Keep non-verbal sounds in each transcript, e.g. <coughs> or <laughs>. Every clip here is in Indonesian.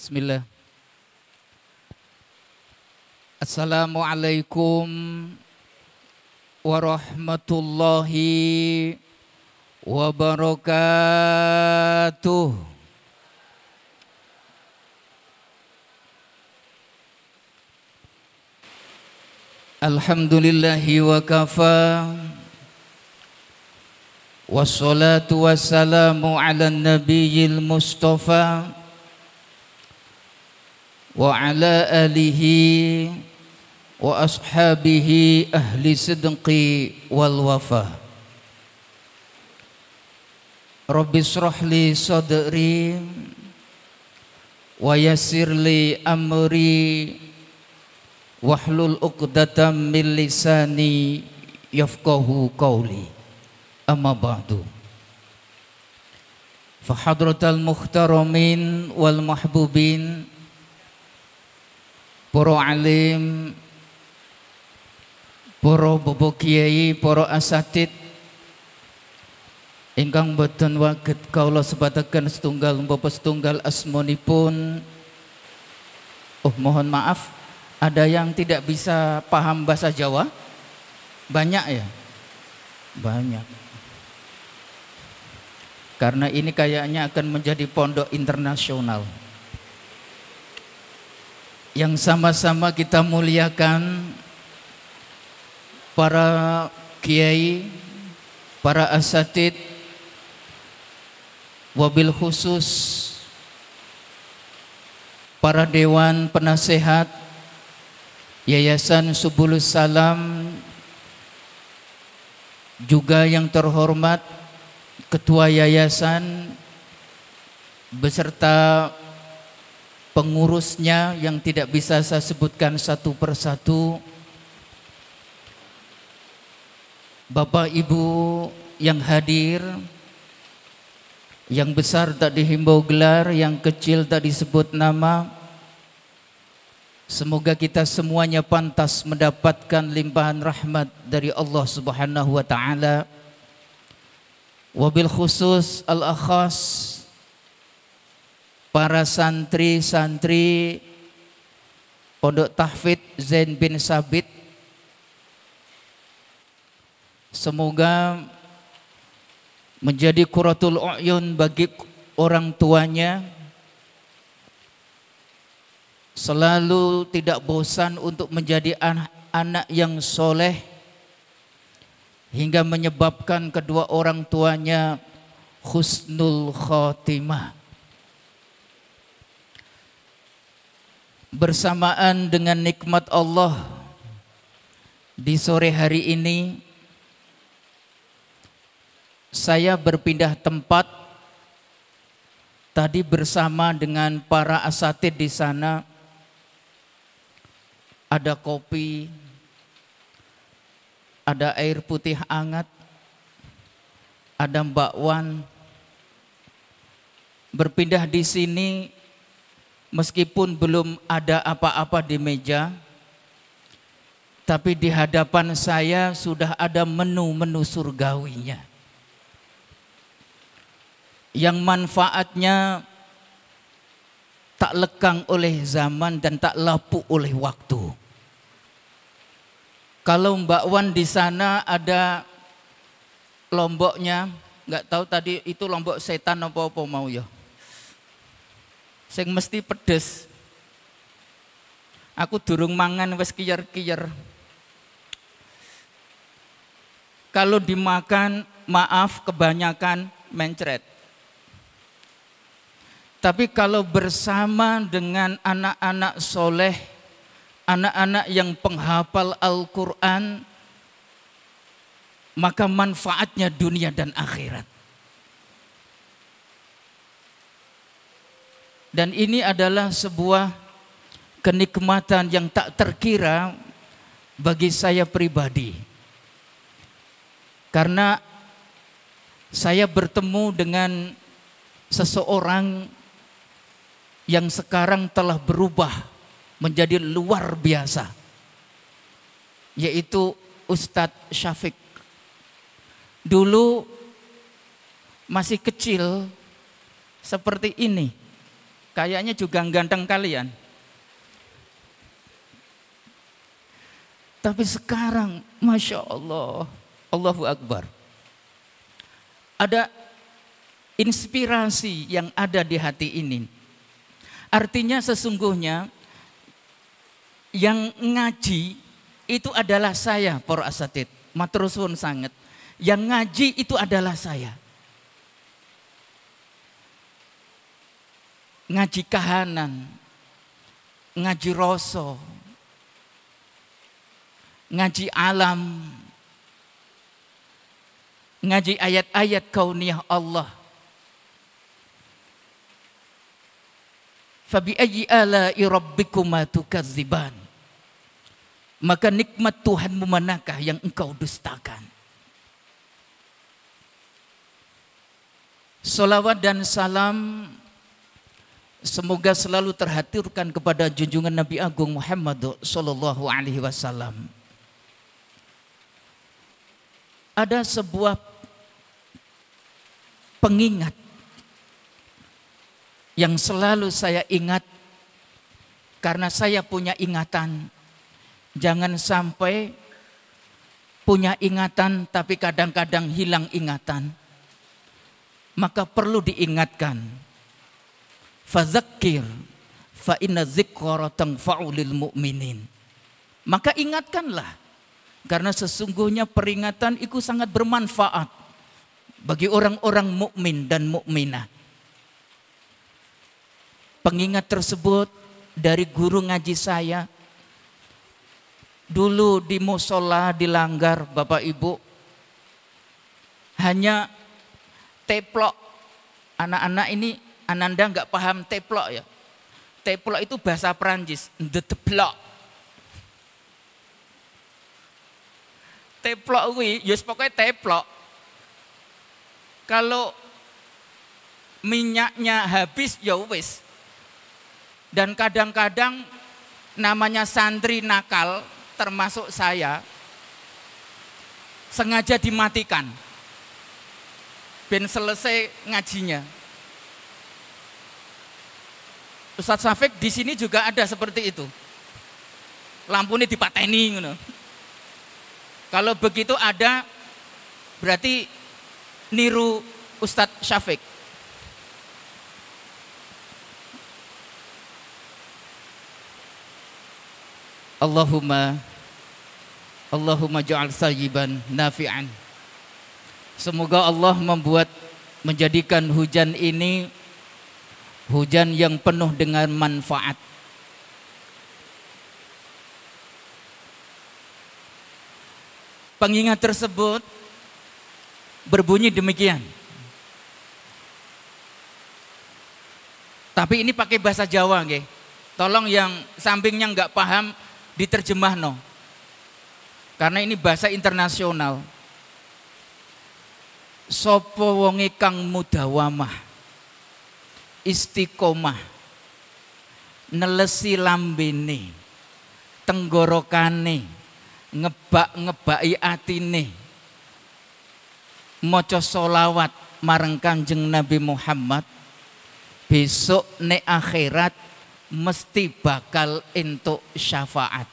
بسم الله. السلام عليكم ورحمة الله وبركاته. الحمد لله وكفى والصلاة والسلام على النبي المصطفى وعلى آله وأصحابه أهل صدق والوفاء. رب اشرح لي صدري ويسر لي أمري واحلل عقدة من لساني يفقه قولي. أما بعد. فحضرة المحترمين والمحبوبين para alim para bobo kiai para asatid ingkang boten waget kaula sebataken setunggal bapa setunggal asmonipun oh mohon maaf ada yang tidak bisa paham bahasa Jawa? Banyak ya? Banyak. Karena ini kayaknya akan menjadi pondok internasional. Yang sama-sama kita muliakan para kiai, para asatid, wabil khusus para dewan penasehat, Yayasan Subulus Salam juga yang terhormat Ketua Yayasan beserta pengurusnya yang tidak bisa saya sebutkan satu persatu Bapak Ibu yang hadir yang besar tak dihimbau gelar, yang kecil tak disebut nama Semoga kita semuanya pantas mendapatkan limpahan rahmat dari Allah Subhanahu wa taala. Wabil khusus al-akhas para santri-santri Pondok Tahfidz Zain bin Sabit Semoga menjadi kuratul uyun bagi orang tuanya selalu tidak bosan untuk menjadi anak-anak yang soleh hingga menyebabkan kedua orang tuanya husnul khotimah. Bersamaan dengan nikmat Allah di sore hari ini saya berpindah tempat tadi bersama dengan para asatid di sana ada kopi, ada air putih hangat, ada bakwan. Berpindah di sini meskipun belum ada apa-apa di meja, tapi di hadapan saya sudah ada menu-menu surgawinya. Yang manfaatnya tak lekang oleh zaman dan tak lapuk oleh waktu. Kalau Mbak Wan di sana ada lomboknya, nggak tahu tadi itu lombok setan apa apa mau ya. Sing mesti pedes. Aku durung mangan wes kiyer-kiyer. Kalau dimakan, maaf kebanyakan mencret. Tapi kalau bersama dengan anak-anak soleh, anak-anak yang penghafal Al-Quran, maka manfaatnya dunia dan akhirat. Dan ini adalah sebuah kenikmatan yang tak terkira bagi saya pribadi. Karena saya bertemu dengan seseorang yang sekarang telah berubah menjadi luar biasa yaitu Ustadz Syafiq dulu masih kecil seperti ini kayaknya juga ganteng kalian. Tapi sekarang, Masya Allah, Allahu Akbar. Ada inspirasi yang ada di hati ini. Artinya sesungguhnya yang ngaji itu adalah saya, para asatid. Matrusun sangat. Yang ngaji itu adalah saya. Ngaji kahanan, ngaji rosok, ngaji alam, ngaji ayat-ayat kauniyah Allah. Fabi ayyi ala'i rabbikuma tukadziban. Maka nikmat Tuhanmu manakah yang engkau dustakan? Salawat dan salam semoga selalu terhatirkan kepada junjungan Nabi Agung Muhammad sallallahu alaihi wasallam. Ada sebuah pengingat yang selalu saya ingat karena saya punya ingatan. Jangan sampai punya ingatan tapi kadang-kadang hilang ingatan. Maka perlu diingatkan fazakir fa inna dzikra tanfa'u mu'minin. Maka ingatkanlah karena sesungguhnya peringatan itu sangat bermanfaat bagi orang-orang mukmin dan mukminah. Pengingat tersebut dari guru ngaji saya. Dulu di musola di langgar Bapak Ibu. Hanya teplok anak-anak ini Ananda nggak paham teplok ya teplok itu bahasa Perancis teplok teplok kuwi ya pokoknya teplok. Kalau minyaknya habis ya wis. Dan kadang-kadang namanya santri nakal termasuk saya sengaja dimatikan. Ben selesai ngajinya. Ustadz Safik di sini juga ada seperti itu. Lampu ini dipateni ngono. Kalau begitu ada berarti niru Ustadz Syafiq. Allahumma Allahumma ja'al sayyiban nafi'an. Semoga Allah membuat menjadikan hujan ini hujan yang penuh dengan manfaat Pengingat tersebut berbunyi demikian. Tapi ini pakai bahasa Jawa, nggih. Tolong yang sampingnya nggak paham diterjemah no. Karena ini bahasa internasional. Sopo wonge kang mudawamah istiqomah nelesi lambene tenggorokane ngebak-ngebaki atine. Maca solawat marang Kanjeng Nabi Muhammad besok ne akhirat mesti bakal entuk syafaat.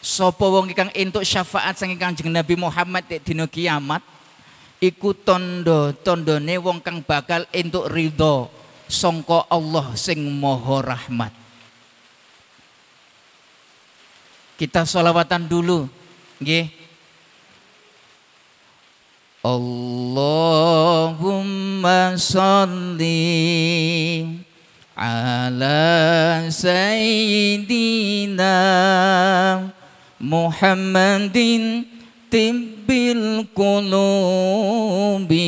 Sopo wong ikang entuk syafaat saking Kanjeng Nabi Muhammad di dina kiamat iku tondo tondone wong kang bakal entuk ridho sangka Allah sing Maha Rahmat Kita sholawatan dulu. Nggih. Allahumma salli ala sayyidina Muhammadin tibbil qulubi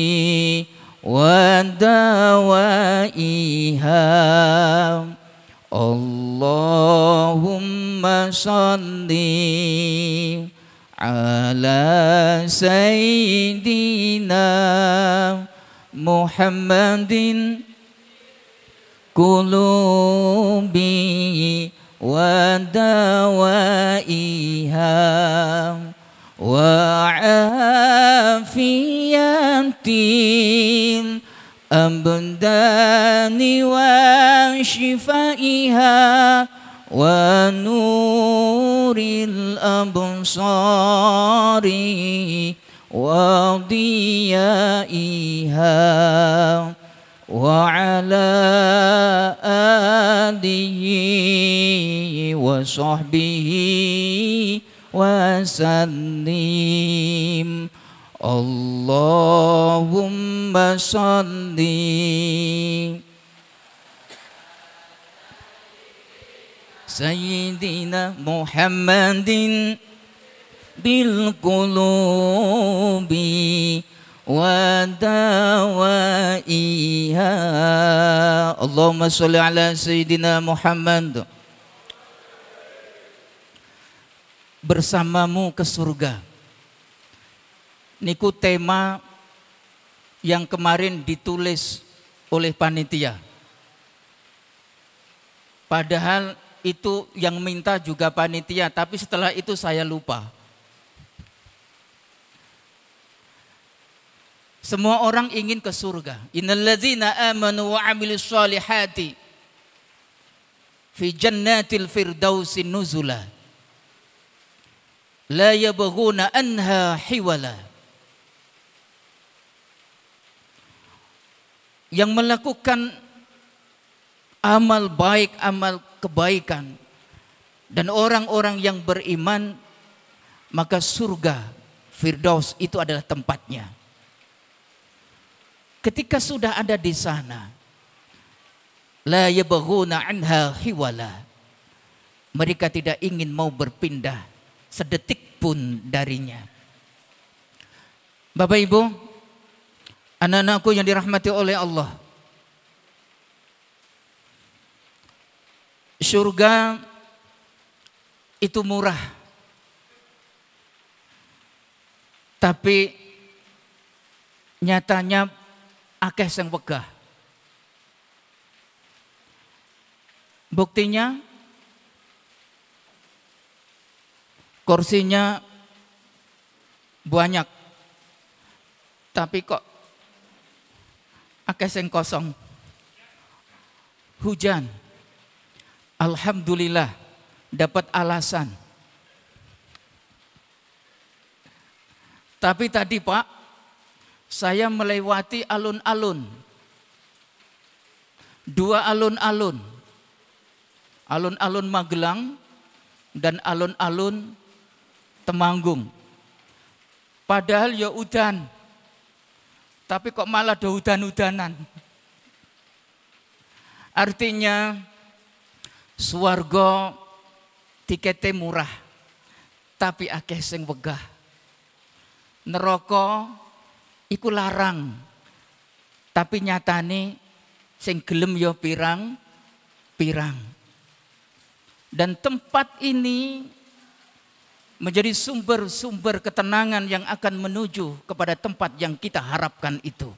wa dawaiha. Allahumma salli ala sayyidina Muhammadin qulubi afiyatin أبدان وشفائها ونور الأبصار وضيائها وعلى آله وصحبه وسلم اللهم صل سيدنا محمد بالقلوب ودوائها اللهم صل على سيدنا Muhammad Bersamamu ke surga niku tema yang kemarin ditulis oleh panitia padahal itu yang minta juga panitia tapi setelah itu saya lupa Semua orang ingin ke surga. Innalladzina amanu wa amilus solihati fi jannatil firdausin nuzula. La yabghuna anha hiwala. Yang melakukan amal baik, amal kebaikan dan orang-orang yang beriman maka surga Firdaus itu adalah tempatnya. Ketika sudah ada di sana, la yabghuna anha hiwala. Mereka tidak ingin mau berpindah sedetik pun darinya. Bapak Ibu, anak-anakku yang dirahmati oleh Allah. Surga itu murah. Tapi nyatanya akeh sing wegah. Buktinya kursinya banyak. Tapi kok akeh sing kosong. Hujan. Alhamdulillah dapat alasan. Tapi tadi Pak, saya melewati alun-alun. Dua alun-alun. Alun-alun Magelang dan alun-alun Temanggung. Padahal ya udan. Tapi kok malah ada udan-udanan. Artinya swarga tiketnya murah. Tapi akeh sing wegah. Neraka iku larang. Tapi nyatane sing gelem ya pirang pirang. Dan tempat ini menjadi sumber-sumber ketenangan yang akan menuju kepada tempat yang kita harapkan itu.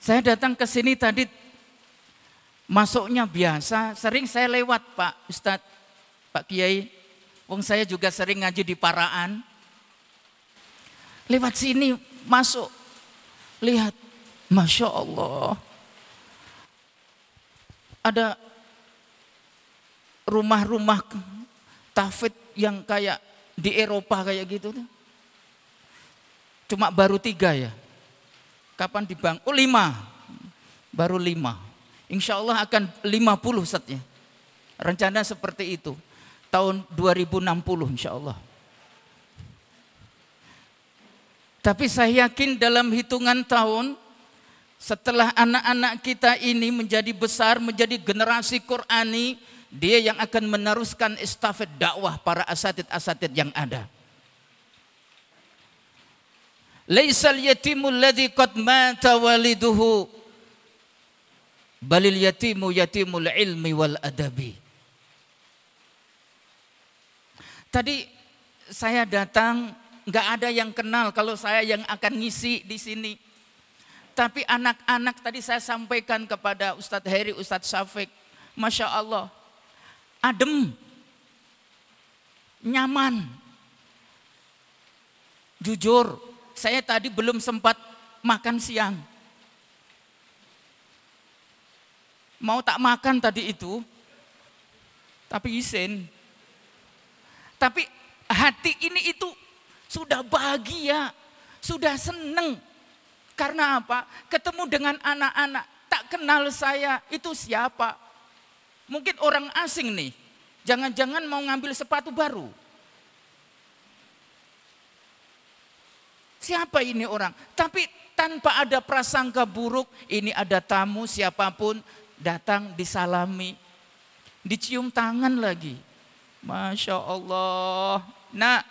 Saya datang ke sini tadi masuknya biasa, sering saya lewat Pak Ustadz, Pak Kiai. Wong saya juga sering ngaji di Paraan. Lewat sini masuk. Lihat. Masya Allah. Ada rumah-rumah tafid yang kayak di Eropa kayak gitu. Cuma baru tiga ya. Kapan dibang? Oh lima. Baru lima. Insya Allah akan lima puluh setnya. Rencana seperti itu. Tahun 2060 insya Allah. Tapi saya yakin dalam hitungan tahun setelah anak-anak kita ini menjadi besar, menjadi generasi Qurani, dia yang akan meneruskan estafet dakwah para asatid-asatid yang ada. Laisal yatimul ladzi qad mata waliduhu balil yatimu yatimul ilmi wal adabi. Tadi saya datang nggak ada yang kenal kalau saya yang akan ngisi di sini. Tapi anak-anak tadi saya sampaikan kepada Ustadz Heri, Ustadz Syafiq. Masya Allah, adem, nyaman. Jujur, saya tadi belum sempat makan siang. Mau tak makan tadi itu, tapi isin. Tapi hati ini itu sudah bahagia, sudah seneng. Karena apa? Ketemu dengan anak-anak, tak kenal saya, itu siapa? Mungkin orang asing nih, jangan-jangan mau ngambil sepatu baru. Siapa ini orang? Tapi tanpa ada prasangka buruk, ini ada tamu siapa pun datang disalami, dicium tangan lagi. Masya Allah. Nah,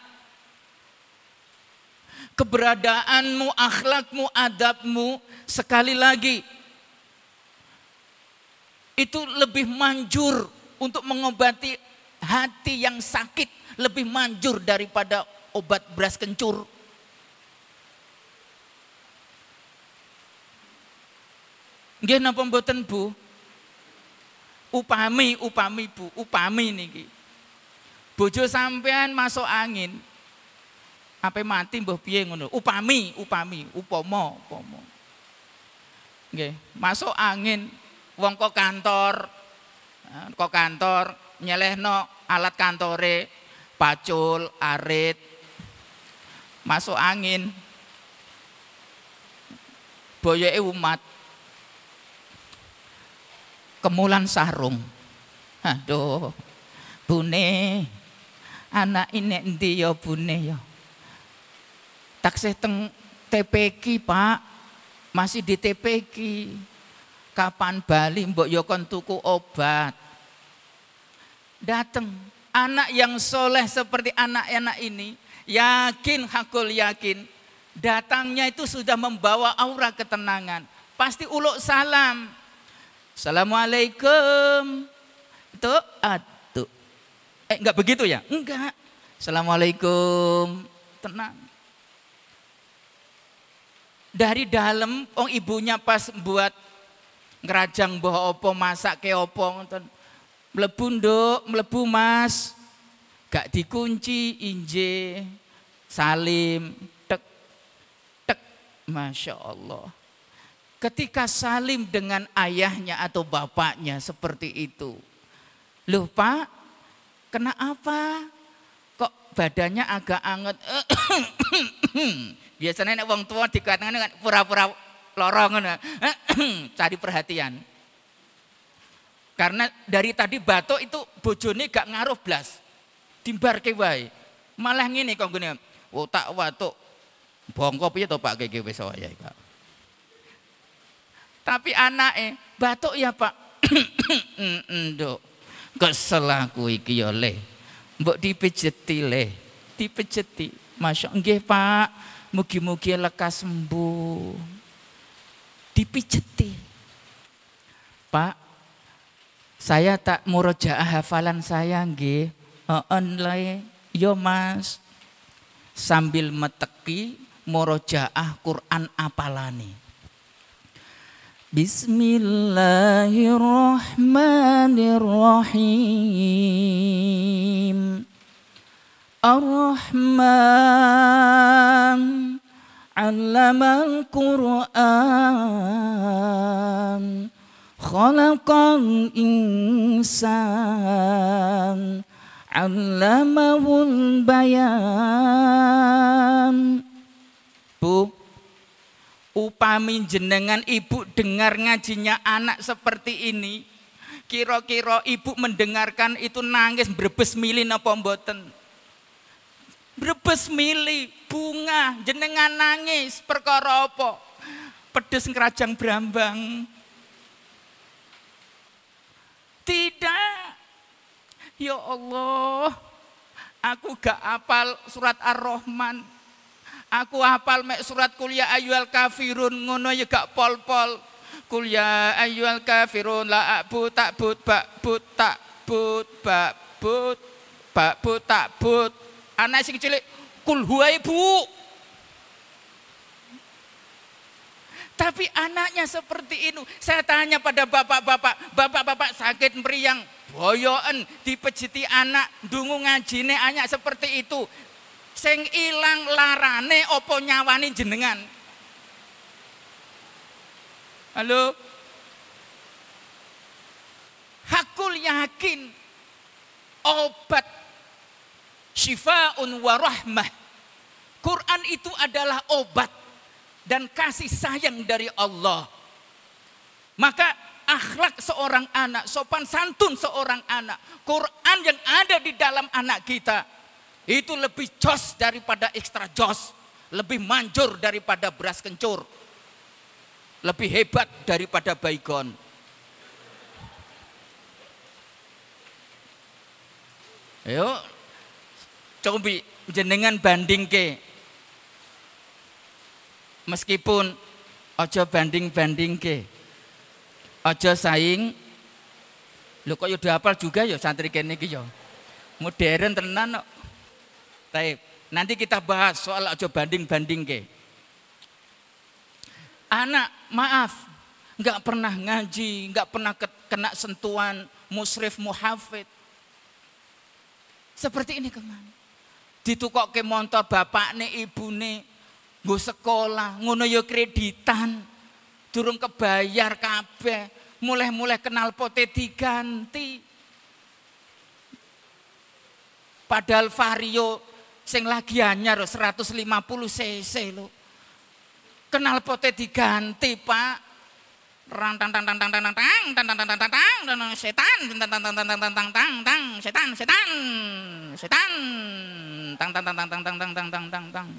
keberadaanmu, akhlakmu, adabmu, sekali lagi, itu lebih manjur untuk mengobati hati yang sakit, lebih manjur daripada obat beras kencur. Nggih napa mboten Bu? Upami, upami Bu, upami niki. Bojo sampean masuk angin. Apa mati mbah piye ngono? Upami, upami, upama, upama. Nggih, masuk angin wong kok kantor. Kok kantor nyelehno alat kantore, pacul, arit. Masuk angin. Boyoke umat kemulan sarung. Aduh, bune, anak ini endi ya bune ya. Taksih teng TPK pak, masih di TPK. Kapan Bali mbok yo kon tuku obat. Dateng anak yang soleh seperti anak-anak ini, yakin hakul yakin, datangnya itu sudah membawa aura ketenangan. Pasti uluk salam, Assalamualaikum. Itu atu. Eh enggak begitu ya? Enggak. Assalamualaikum. Tenang. Dari dalam oh ibunya pas buat ngerajang boh opo masak ke opo ngoten. Mlebu nduk, mlebu Mas. Gak dikunci inje. Salim tek tek Masya Allah. Ketika salim dengan ayahnya atau bapaknya seperti itu. Loh pak, kena apa? Kok badannya agak anget? <coughs> Biasanya nek wong tua dikatakan dengan pura-pura lorong <clears throat> cari perhatian. Karena dari tadi batuk itu bojone gak ngaruh blas. Timbar ke wae. Malah ngene kok ngene. Oh tak watuk. Bongko piye to Pak keke wis wae Pak. Tapi anaknya batuk ya pak. <clears throat> Nduk. Kesel aku iki ya le. Mbok dipijeti le. Dipijeti. Masya Allah pak. Mugi-mugi lekas sembuh. Dipijeti, Pak, saya tak muroja hafalan saya nggih. online, yo Mas. Sambil meteki murojaah Quran apalani. Bismillahirrahmanirrahim. Ar-Rahman علم القرآن خلق الإنسان علمه البيان Bu, upami jenengan ibu dengar ngajinya anak seperti ini kira-kira ibu mendengarkan itu nangis berbes mili napa mboten Berbes mili bunga jenengan nangis perkara apa pedes kerajang brambang tidak ya Allah aku gak apal surat ar-Rahman Aku hafal mek surat kuliah ayyuhal kafirun ngono ya gak pol-pol. Kuliah ayyuhal kafirun la abu tak but bak but tak but bak but bak but tak but. Anak sing cilik kul ibu. Tapi anaknya seperti itu. Saya tanya pada bapak-bapak, bapak-bapak sakit meriang, boyoen dipejiti anak, dungu ngajine anak seperti itu sing ilang larane opo nyawani jenengan Halo? Hakul yakin obat syifaun wa rahmah. Quran itu adalah obat dan kasih sayang dari Allah. Maka akhlak seorang anak, sopan santun seorang anak, Quran yang ada di dalam anak kita itu lebih jos daripada ekstra jos, lebih manjur daripada beras kencur, lebih hebat daripada baygon. Ayo, coba jenengan banding ke. Meskipun ojo banding-banding ke. Ojo saing. Lho kok udah hafal juga ya santri kene iki ya. Modern tenan kok. Nanti kita bahas soal ojo banding-banding ke. Anak, maaf, nggak pernah ngaji, nggak pernah kena sentuhan musrif muhafid. Seperti ini ke mana? Ditukok ke motor bapak nih ibu nih, gue sekolah, ngono yo kreditan, durung kebayar kabeh, mulai-mulai kenal pote diganti. Padahal Vario sing lagi anyar 150 cc lo. Kenal pote diganti, Pak. Rang tang tang tang tang tang tang tang tang tang tang tang tang setan tang tang tang tang tang tang tang tang setan setan setan tang tang tang tang tang tang tang tang tang tang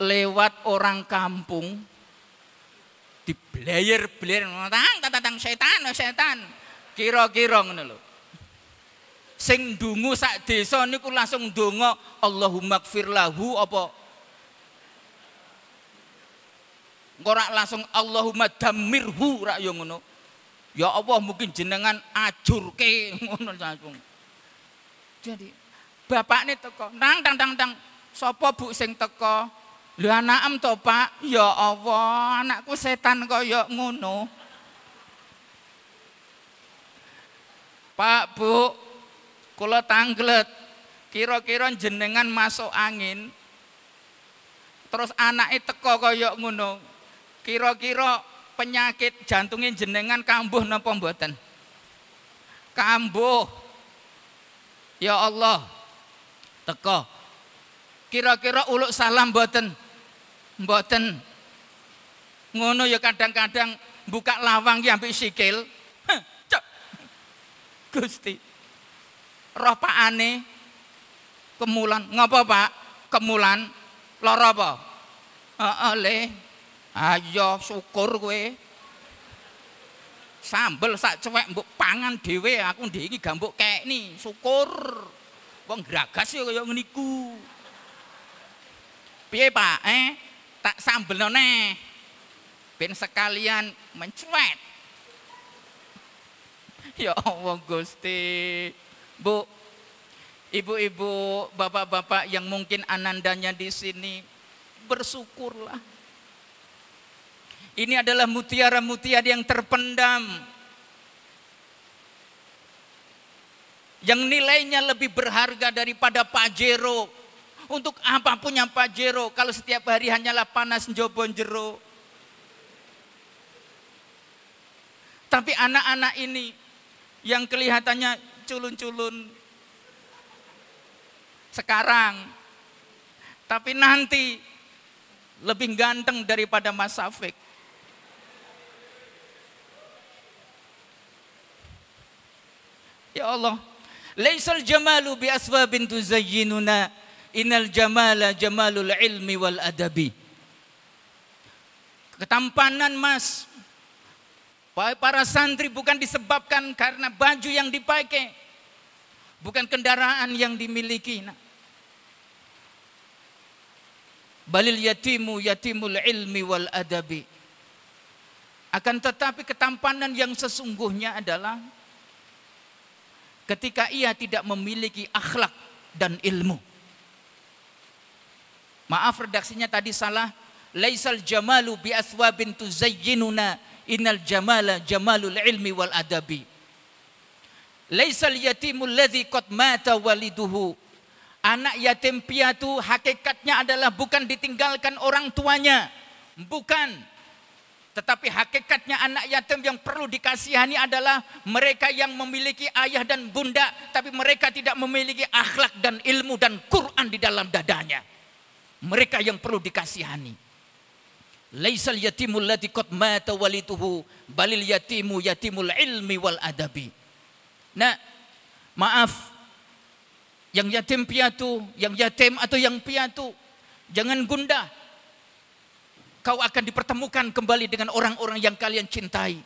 lewat orang kampung di blayer blayer tang tang tang setan setan kira-kira ngono lho sing dungu sak desa niku langsung donga Allahumma gfir lahu apa? Ora langsung Allahumma damirhu rak yo ngono. Ya Allah mungkin jenengan ajurke <laughs> ngono langsung. Jadi bapak ini teko tang tang tang tang sapa bu sing teko? Lho anakem to, Pak? Ya Allah, anakku setan kaya ngono. Pak, Bu, kula tanglet. Kira-kira jenengan masuk angin. Terus anaknya teko kaya ngono. Kira-kira penyakit jantungnya jenengan kambuh napa mboten? Kambuh. Ya Allah. Teko. Kira-kira uluk salam mboten? Mboten. Ngono ya kadang-kadang buka lawang ya ambek sikil. Gusti. Roh ane kemulan. Ngapa Pak? Kemulan. Lara apa? Le. Ayo syukur kowe. Sambel sak cewek mbok pangan dhewe aku ndek iki gambuk kekni, syukur. Wong gragas ya kaya ngeniku. Piye Pak? Eh? tak sambel none ben sekalian mencuet <laughs> ya Allah Gusti Bu ibu-ibu bapak-bapak yang mungkin anandanya di sini bersyukurlah. Ini adalah mutiara-mutiara yang terpendam. Yang nilainya lebih berharga daripada Pajero untuk apa punya Pajero kalau setiap hari hanyalah panas njobon jero. Tapi anak-anak ini yang kelihatannya culun-culun. Sekarang. Tapi nanti lebih ganteng daripada Mas Safik. Ya Allah, laisal jamalu bi asbabin tuzayyinuna. Inal jamala jamalul ilmi wal adabi. Ketampanan mas, para santri bukan disebabkan karena baju yang dipakai, bukan kendaraan yang dimiliki. Nah. Balil yatimu yatimul ilmi wal adabi. Akan tetapi ketampanan yang sesungguhnya adalah ketika ia tidak memiliki akhlak dan ilmu. Maaf redaksinya tadi salah. Laisal jamalu bi aswabin tuzayyinuna innal jamala jamalul ilmi wal adabi. Laisal yatimul ladzi qad mata waliduhu Anak yatim piatu hakikatnya adalah bukan ditinggalkan orang tuanya. Bukan. Tetapi hakikatnya anak yatim yang perlu dikasihani adalah mereka yang memiliki ayah dan bunda. Tapi mereka tidak memiliki akhlak dan ilmu dan Quran di dalam dadanya. Mereka yang perlu dikasihani. Laisal yatimul ladzi qad mata walituhu balil yatimu yatimul ilmi wal adabi. Nah, maaf yang yatim piatu, yang yatim atau yang piatu, jangan gundah. Kau akan dipertemukan kembali dengan orang-orang yang kalian cintai.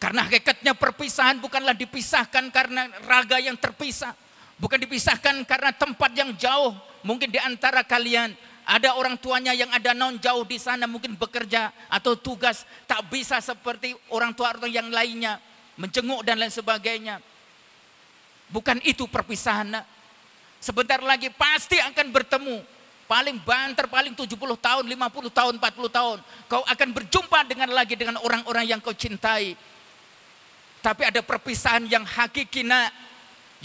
Karena hakikatnya perpisahan bukanlah dipisahkan karena raga yang terpisah. Bukan dipisahkan karena tempat yang jauh. Mungkin di antara kalian ada orang tuanya yang ada non jauh di sana mungkin bekerja atau tugas. Tak bisa seperti orang tua orang yang lainnya. Menjenguk dan lain sebagainya. Bukan itu perpisahan. Sebentar lagi pasti akan bertemu. Paling banter, paling 70 tahun, 50 tahun, 40 tahun. Kau akan berjumpa dengan lagi dengan orang-orang yang kau cintai. Tapi ada perpisahan yang hakiki nak.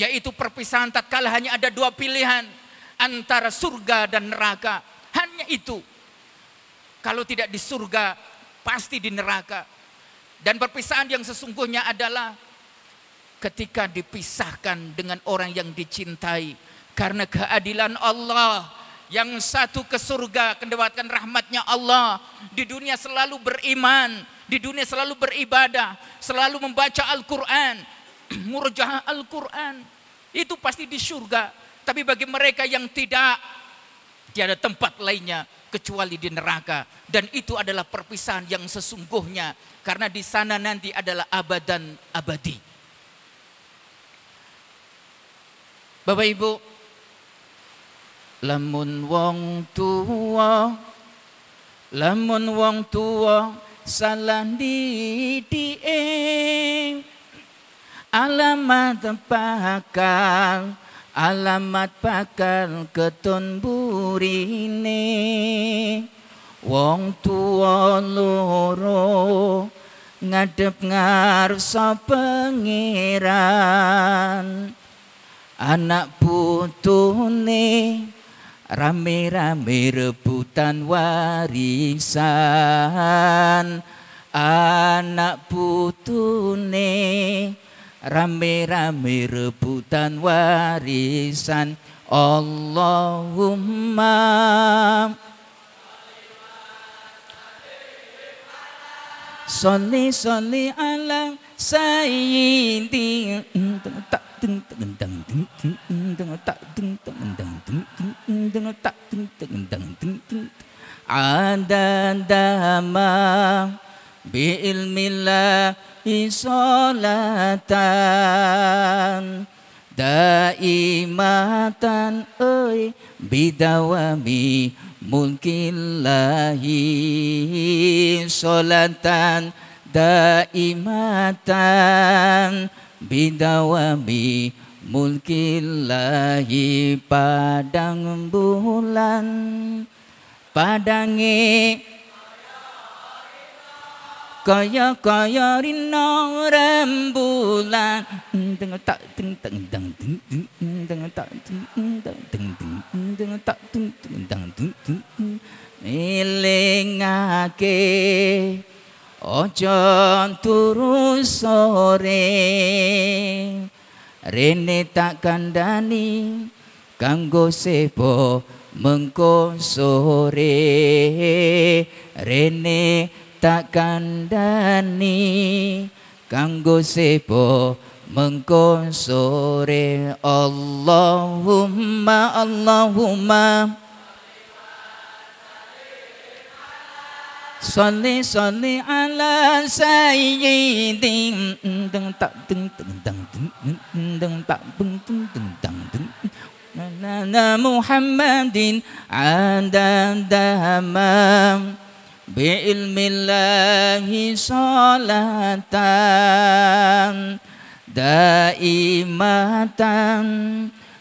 Yaitu perpisahan tak kalah hanya ada dua pilihan. Antara surga dan neraka. Hanya itu. Kalau tidak di surga, pasti di neraka. Dan perpisahan yang sesungguhnya adalah ketika dipisahkan dengan orang yang dicintai karena keadilan Allah yang satu ke surga mendapatkan rahmatnya Allah di dunia selalu beriman di dunia selalu beribadah selalu membaca Al-Quran <clears throat> murjah Al-Quran itu pasti di surga tapi bagi mereka yang tidak tiada tempat lainnya kecuali di neraka. Dan itu adalah perpisahan yang sesungguhnya karena di sana nanti adalah abadan abadi. Bapak Ibu lamun wong tua lamun wong tua salah didieng alamat pakal alamat pakal ketun burine. Wong tua loro ngadep ngarsa pangeran anak putune Rame-rame rebutan warisan. Anak putune Rame-rame rebutan warisan. Allahumma. Soli soli ala sayyidi. Tak ada dama bi ilmillah isolatan daimatan oi bidawami mulkillahi solatan daimatan bidawami mulkillahi padang bulan padangi kaya kaya rino rembulan dengan tak teng teng dang deng dengan tak teng dang deng deng tak teng teng dang deng elingake Ojo turu sore Rene tak kandani Kanggo sebo mengko sore Rene tak kandani Kanggo sebo mengko sore Allahumma Allahumma. Salli salli ala sayyidin. Deng tak deng deng deng deng deng tak deng deng deng deng deng. Nana Muhammadin adam damam bi'ilmillahi salatan daimatan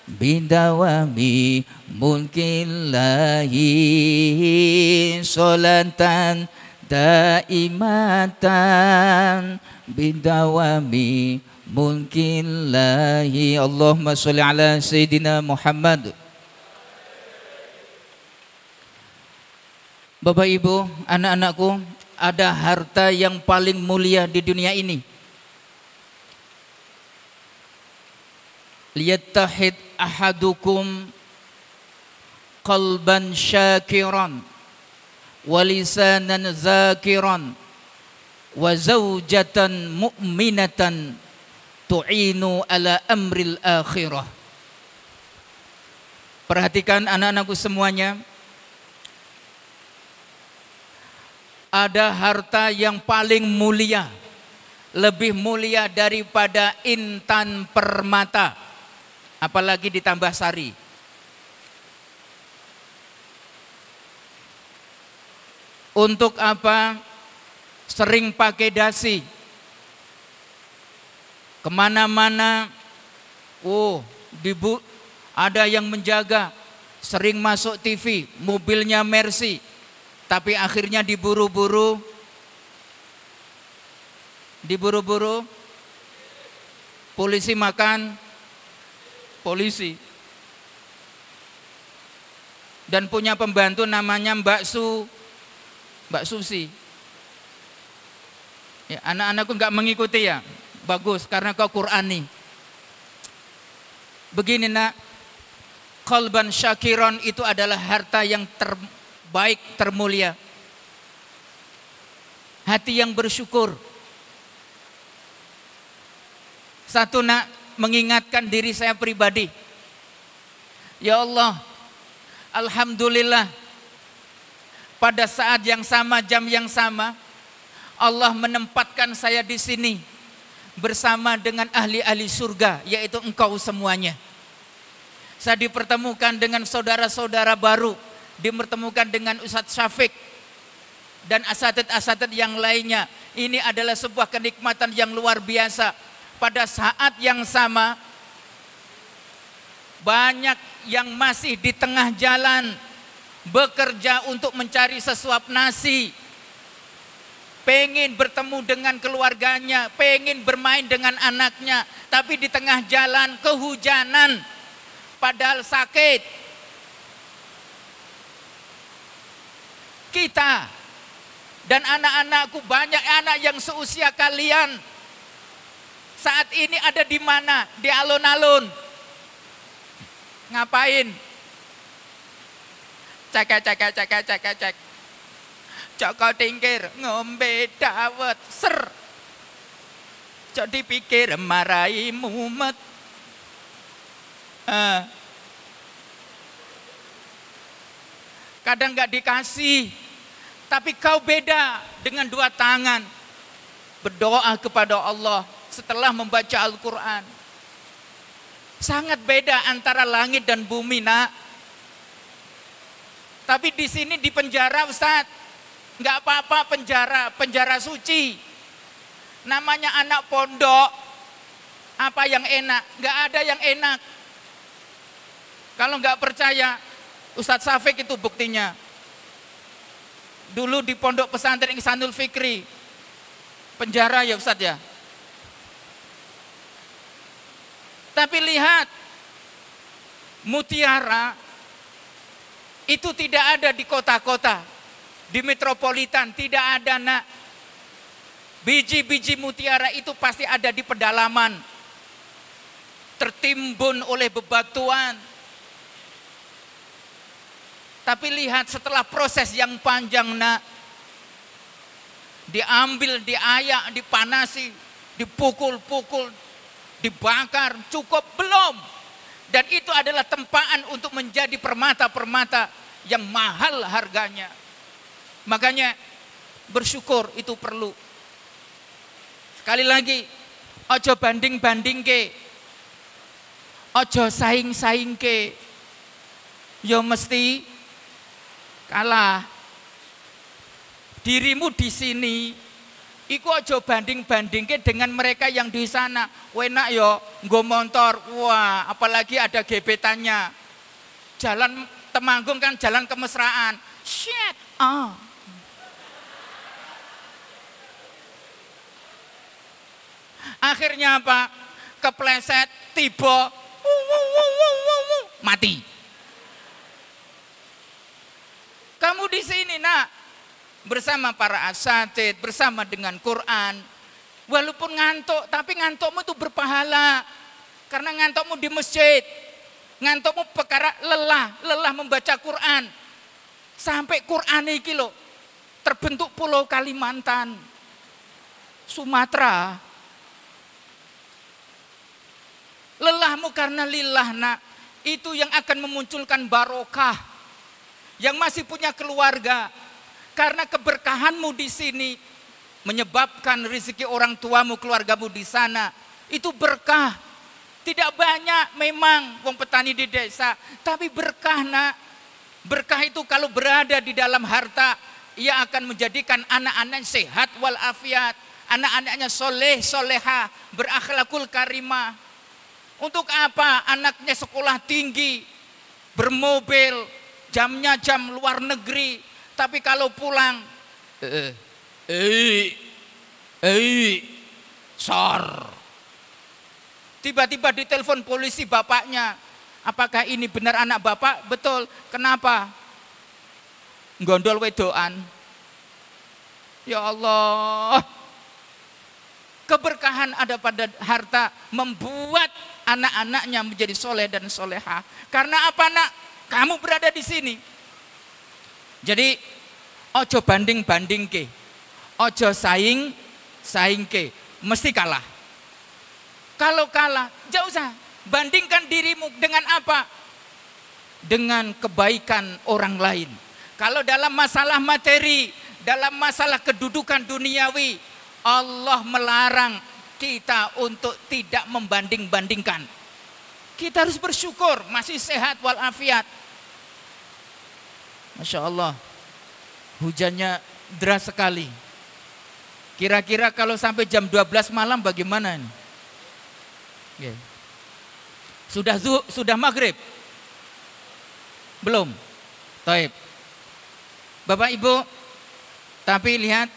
bidawami mulkillahi solatan daimatan bidawami mulkillahi. Allahumma salli ala Sayyidina Muhammad Bapak Ibu, anak-anakku, ada harta yang paling mulia di dunia ini. Liyattahid ahadukum qalban syakiran wa lisanan zakiran wa zawjatan mu'minatan tu'inu ala amril akhirah. Perhatikan anak-anakku semuanya. Ada harta yang paling mulia, lebih mulia daripada intan permata, apalagi ditambah sari. Untuk apa? Sering pakai dasi. Ke mana-mana, oh, dibu ada yang menjaga, sering masuk TV, mobilnya Mercy, tapi akhirnya diburu-buru, diburu-buru, polisi makan, polisi. Dan punya pembantu namanya Mbak Su, Mbak Susi. Ya, anak-anakku nggak mengikuti ya, bagus karena kau Qurani. Begini nak, Kolban syakiron itu adalah harta yang terbaik, termulia. Hati yang bersyukur. Satu nak mengingatkan diri saya pribadi. Ya Allah, Alhamdulillah pada saat yang sama, jam yang sama, Allah menempatkan saya di sini bersama dengan ahli-ahli surga, yaitu engkau semuanya. Saya dipertemukan dengan saudara-saudara baru, dipertemukan dengan Ustadz Syafiq dan asatid-asatid yang lainnya. Ini adalah sebuah kenikmatan yang luar biasa. Pada saat yang sama, banyak yang masih di tengah jalan bekerja untuk mencari sesuap nasi, pengen bertemu dengan keluarganya, pengen bermain dengan anaknya, tapi di tengah jalan kehujanan, padahal sakit. Kita dan anak-anakku banyak anak yang seusia kalian saat ini ada di mana? Di alun-alun. Ngapain? Cek cek cek cek cek. Joko tingkir ngombe dawet ser. Cok dipikir marahi mumet Uh. Kadang nggak dikasih, tapi kau beda dengan dua tangan. Berdoa kepada Allah setelah membaca Al-Quran. Sangat beda antara langit dan bumi nak. Tapi di sini di penjara Ustaz. Nggak apa-apa penjara, penjara suci. Namanya anak pondok. Apa yang enak? Nggak ada yang enak. Kalau nggak percaya, Ustadz Safik itu buktinya. Dulu di pondok pesantren Ihsanul Fikri, penjara ya Ustadz ya. Tapi lihat, mutiara itu tidak ada di kota-kota, di metropolitan tidak ada nak. Biji-biji mutiara itu pasti ada di pedalaman, tertimbun oleh bebatuan, tapi lihat setelah proses yang panjang nak, diambil, diayak, dipanasi, dipukul-pukul, dibakar, cukup belum. Dan itu adalah tempaan untuk menjadi permata-permata yang mahal harganya. Makanya bersyukur itu perlu. Sekali lagi, ojo banding-banding ke. Ojo saing-saing ke. Yo mesti kalah. Dirimu di sini Iku aja banding-bandingke dengan mereka yang di sana. Wenak yo, nggo motor. Wah, apalagi ada gebetannya. Jalan Temanggung kan jalan kemesraan. Shit. Oh. Akhirnya apa? Kepleset, tiba, mati. Kamu di sini nak bersama para asatid, bersama dengan Quran. Walaupun ngantuk, tapi ngantukmu itu berpahala. Karena ngantukmu di masjid. Ngantukmu perkara lelah, lelah membaca Quran. Sampai Quran ini loh, terbentuk pulau Kalimantan, Sumatera. Lelahmu karena lillah nak, itu yang akan memunculkan barokah. Yang masih punya keluarga, karena keberkahanmu di sini menyebabkan rezeki orang tuamu, keluargamu di sana itu berkah. Tidak banyak memang wong petani di desa, tapi berkah nak. Berkah itu kalau berada di dalam harta, ia akan menjadikan anak-anaknya sehat walafiat, anak-anaknya soleh, soleha, berakhlakul karimah. Untuk apa anaknya sekolah tinggi, bermobil, jamnya jam luar negeri, tapi kalau pulang, eh, eh, eh, sor. Tiba-tiba ditelepon polisi bapaknya. Apakah ini benar anak bapak? Betul. Kenapa? Gondol wedoan. Ya Allah. Keberkahan ada pada harta membuat anak-anaknya menjadi soleh dan soleha. Karena apa nak? Kamu berada di sini. Jadi ojo banding-banding ke. Ojo saing saing ke. Mesti kalah. Kalau kalah, jauh usah. Bandingkan dirimu dengan apa? Dengan kebaikan orang lain. Kalau dalam masalah materi, dalam masalah kedudukan duniawi, Allah melarang kita untuk tidak membanding-bandingkan. Kita harus bersyukur masih sehat walafiat. Masya Allah. Hujannya deras sekali. Kira-kira kalau sampai jam 12 malam bagaimana ini? Okay. Sudah zuh, sudah maghrib? Belum? Taib. Bapak Ibu, tapi lihat,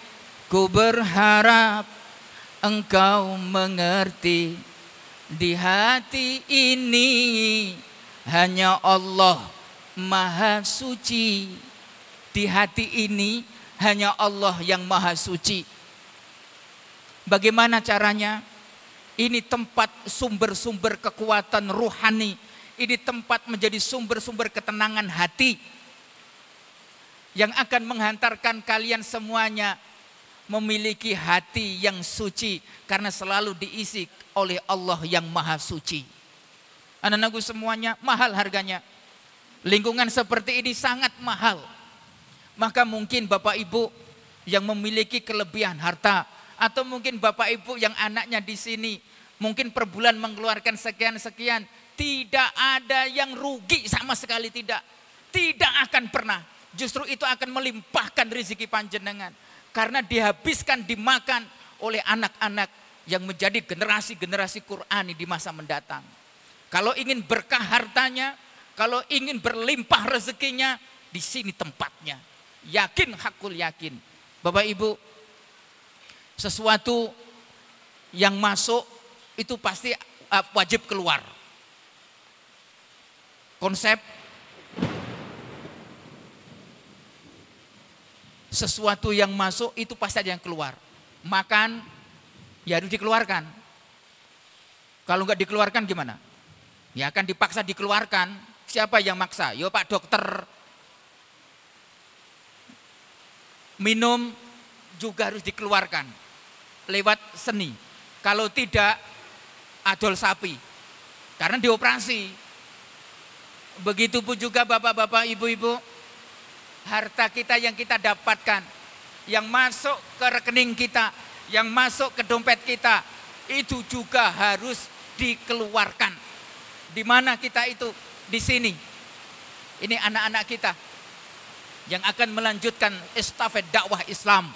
ku berharap engkau mengerti di hati ini hanya Allah maha suci. Di hati ini hanya Allah yang maha suci. Bagaimana caranya? Ini tempat sumber-sumber kekuatan ruhani. Ini tempat menjadi sumber-sumber ketenangan hati. Yang akan menghantarkan kalian semuanya memiliki hati yang suci. Karena selalu diisi oleh Allah yang maha suci. Anak-anakku semuanya mahal harganya. Lingkungan seperti ini sangat mahal. Maka mungkin Bapak Ibu yang memiliki kelebihan harta atau mungkin Bapak Ibu yang anaknya di sini mungkin per bulan mengeluarkan sekian-sekian, tidak ada yang rugi sama sekali tidak. Tidak akan pernah. Justru itu akan melimpahkan rezeki panjenengan karena dihabiskan dimakan oleh anak-anak yang menjadi generasi-generasi Qurani di masa mendatang. Kalau ingin berkah hartanya, kalau ingin berlimpah rezekinya, di sini tempatnya. Yakin hakul yakin. Bapak Ibu, sesuatu yang masuk itu pasti uh, wajib keluar. Konsep sesuatu yang masuk itu pasti ada yang keluar. Makan ya harus dikeluarkan. Kalau nggak dikeluarkan gimana? Ya akan dipaksa dikeluarkan. Siapa yang maksa? Yo Pak Dokter. Minum juga harus dikeluarkan lewat seni. Kalau tidak adol sapi. Karena dioperasi. Begitupun juga bapak-bapak, ibu-ibu. Harta kita yang kita dapatkan. Yang masuk ke rekening kita. Yang masuk ke dompet kita. Itu juga harus dikeluarkan. Di mana kita itu? di sini. Ini anak-anak kita yang akan melanjutkan estafet dakwah Islam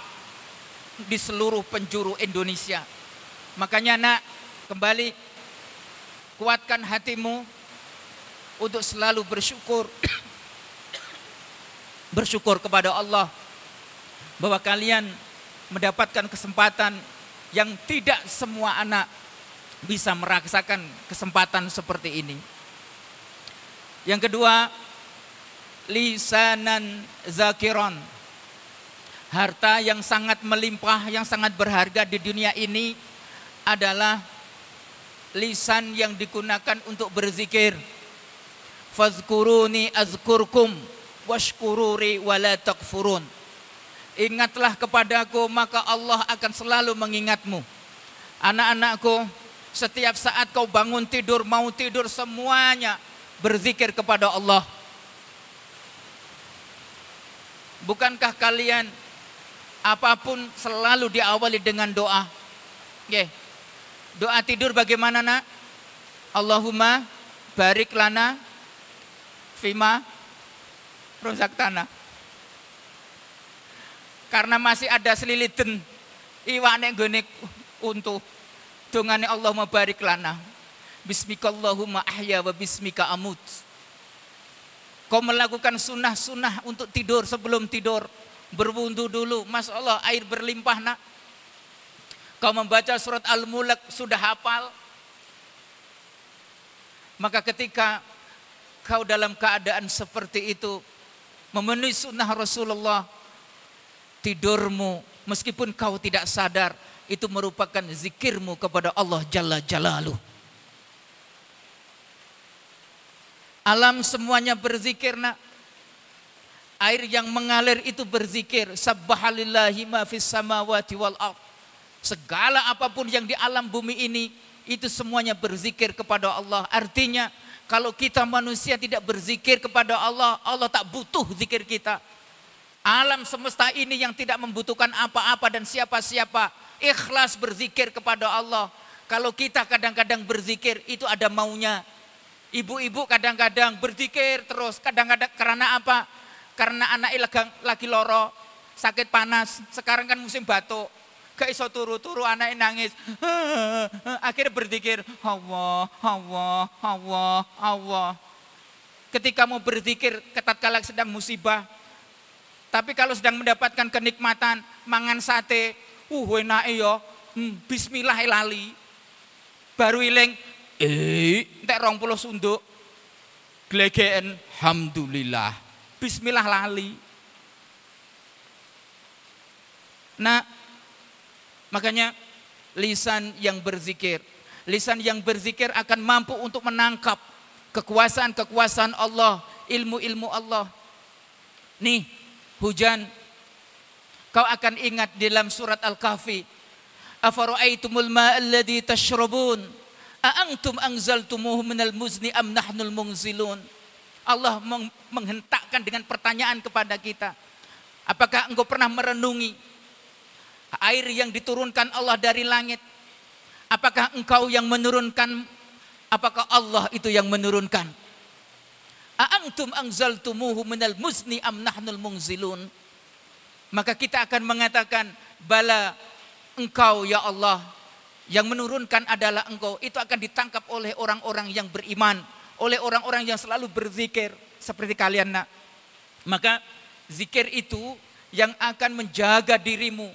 di seluruh penjuru Indonesia. Makanya nak kembali kuatkan hatimu untuk selalu bersyukur bersyukur kepada Allah bahwa kalian mendapatkan kesempatan yang tidak semua anak bisa merasakan kesempatan seperti ini. Yang kedua, lisanan zakiron. Harta yang sangat melimpah, yang sangat berharga di dunia ini adalah lisan yang digunakan untuk berzikir. Fazkuruni azkurkum washkururi wala takfurun. Ingatlah kepadaku maka Allah akan selalu mengingatmu. Anak-anakku, setiap saat kau bangun tidur, mau tidur semuanya berzikir kepada Allah. Bukankah kalian apa pun selalu diawali dengan doa? Okay. Doa tidur bagaimana nak? Allahumma barik lana fima rusak tanah. Karena masih ada selilitan iwane gone untuk dongane Allah barik lana. Bismikallahumma ahya wa bismika amut. Kau melakukan sunnah-sunnah untuk tidur sebelum tidur. Berwudu dulu. Masya Allah air berlimpah nak. Kau membaca surat Al-Mulk sudah hafal. Maka ketika kau dalam keadaan seperti itu. Memenuhi sunnah Rasulullah. Tidurmu meskipun kau tidak sadar. Itu merupakan zikirmu kepada Allah Jalla Jalaluh. Alam semuanya berzikir nak. Air yang mengalir itu berzikir. Sabbahalillahi ma fis samawati wal. Segala apa pun yang di alam bumi ini itu semuanya berzikir kepada Allah. Artinya kalau kita manusia tidak berzikir kepada Allah, Allah tak butuh zikir kita. Alam semesta ini yang tidak membutuhkan apa-apa dan siapa-siapa ikhlas berzikir kepada Allah. Kalau kita kadang-kadang berzikir itu ada maunya, Ibu-ibu kadang-kadang berzikir terus, kadang-kadang karena apa? Karena anak lagi, loro, sakit panas, sekarang kan musim batuk. Gak iso turu-turu anak nangis. <laughs> Akhirnya berzikir, Allah, Allah, Allah, Allah. Ketika mau berzikir, ketat kala sedang musibah. Tapi kalau sedang mendapatkan kenikmatan, mangan sate, uh enak ya, hmm, bismillah lali. Baru iling, Eh, entek rong puluh sunduk. Glegeen, Alhamdulillah. Bismillah lali. Nah, makanya lisan yang berzikir. Lisan yang berzikir akan mampu untuk menangkap kekuasaan-kekuasaan Allah, ilmu-ilmu Allah. Nih, hujan. Kau akan ingat dalam surat Al-Kahfi. Afara'aitumul ma'alladhi tashrabun A'antum anzaltumuhu minal muzni am nahnul mungzilun. Allah menghentakkan dengan pertanyaan kepada kita. Apakah engkau pernah merenungi air yang diturunkan Allah dari langit? Apakah engkau yang menurunkan? Apakah Allah itu yang menurunkan? A'antum anzaltumuhu minal muzni am nahnul mungzilun. Maka kita akan mengatakan, bala engkau ya Allah yang menurunkan adalah engkau itu akan ditangkap oleh orang-orang yang beriman oleh orang-orang yang selalu berzikir seperti kalian nak maka zikir itu yang akan menjaga dirimu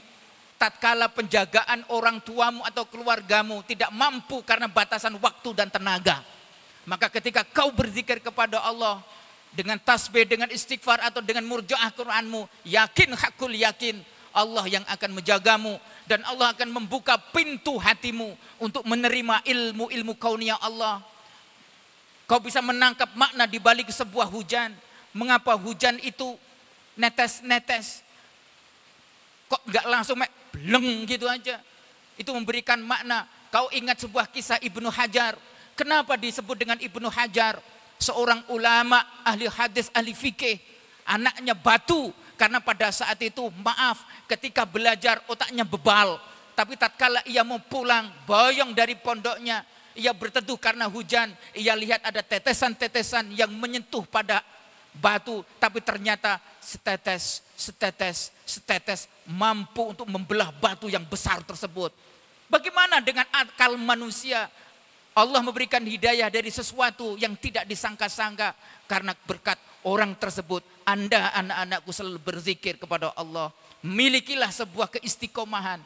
tatkala penjagaan orang tuamu atau keluargamu tidak mampu karena batasan waktu dan tenaga maka ketika kau berzikir kepada Allah dengan tasbih, dengan istighfar atau dengan murjaah Qur'anmu, yakin hakul yakin Allah yang akan menjagamu dan Allah akan membuka pintu hatimu untuk menerima ilmu-ilmu kaunia Allah. Kau bisa menangkap makna di balik sebuah hujan. Mengapa hujan itu netes-netes? Kok nggak langsung bleng gitu aja? Itu memberikan makna. Kau ingat sebuah kisah Ibnu Hajar. Kenapa disebut dengan Ibnu Hajar? Seorang ulama, ahli hadis, ahli fikih. Anaknya batu, karena pada saat itu maaf ketika belajar otaknya bebal. Tapi tatkala ia mau pulang boyong dari pondoknya. Ia berteduh karena hujan. Ia lihat ada tetesan-tetesan yang menyentuh pada batu. Tapi ternyata setetes, setetes, setetes mampu untuk membelah batu yang besar tersebut. Bagaimana dengan akal manusia? Allah memberikan hidayah dari sesuatu yang tidak disangka-sangka karena berkat orang tersebut. Anda anak-anakku selalu berzikir kepada Allah. Milikilah sebuah keistiqomahan.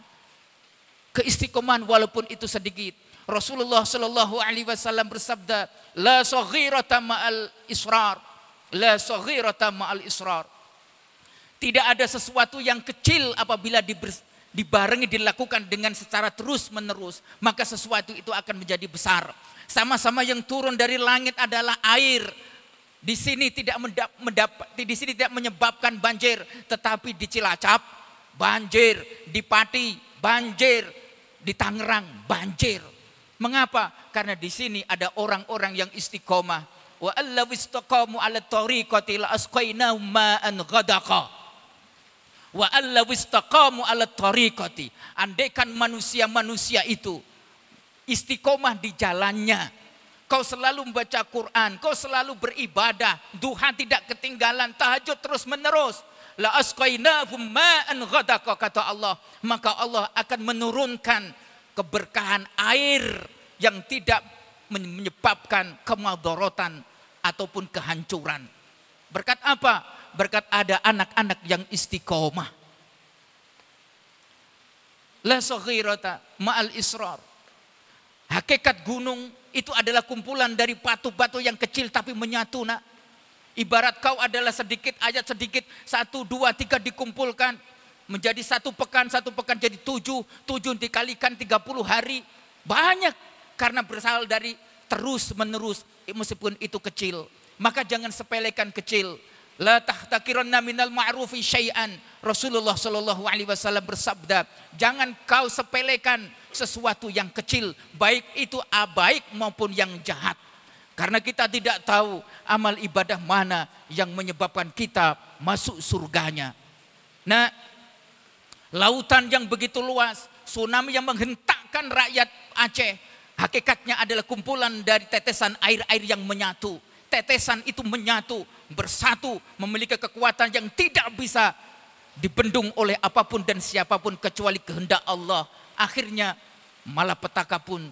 Keistiqomahan walaupun itu sedikit. Rasulullah Shallallahu Alaihi Wasallam bersabda, la saghirata ma'al israr. La saghirata ma'al israr. Tidak ada sesuatu yang kecil apabila dibarengi dilakukan dengan secara terus menerus, maka sesuatu itu akan menjadi besar. Sama-sama yang turun dari langit adalah air. Di sini tidak mendapat, di sini tidak menyebabkan banjir, tetapi di Cilacap banjir, di Pati banjir, di Tangerang banjir. Mengapa? Karena di sini ada orang-orang yang istiqomah. Wa allaw ala tariqati la asqainahum ma'an ghadaqa. Wa alla wistaqamu ala tariqati. Andaikan manusia-manusia itu istiqomah di jalannya. Kau selalu membaca Quran, kau selalu beribadah, duha tidak ketinggalan, tahajud terus menerus. La asqainahum ma'an ghadaqa kata Allah. Maka Allah akan menurunkan keberkahan air yang tidak menyebabkan kemadorotan ataupun kehancuran. Berkat apa? Berkat ada anak-anak yang istiqomah. La saghirata ma'al israr. Hakikat gunung itu adalah kumpulan dari batu-batu yang kecil tapi menyatu nak. Ibarat kau adalah sedikit ayat sedikit satu dua tiga dikumpulkan menjadi satu pekan satu pekan jadi tujuh tujuh dikalikan tiga puluh hari banyak karena berasal dari terus menerus meskipun itu kecil maka jangan sepelekan kecil La tahtakiranna minal ma'rufi syai'an. Rasulullah Shallallahu alaihi wasallam bersabda, jangan kau sepelekan sesuatu yang kecil, baik itu baik maupun yang jahat. Karena kita tidak tahu amal ibadah mana yang menyebabkan kita masuk surganya. Nah, lautan yang begitu luas, tsunami yang menghentakkan rakyat Aceh, hakikatnya adalah kumpulan dari tetesan air-air yang menyatu. Tetesan itu menyatu, bersatu, memiliki kekuatan yang tidak bisa dibendung oleh apa pun dan siapa pun kecuali kehendak Allah. Akhirnya malapetaka pun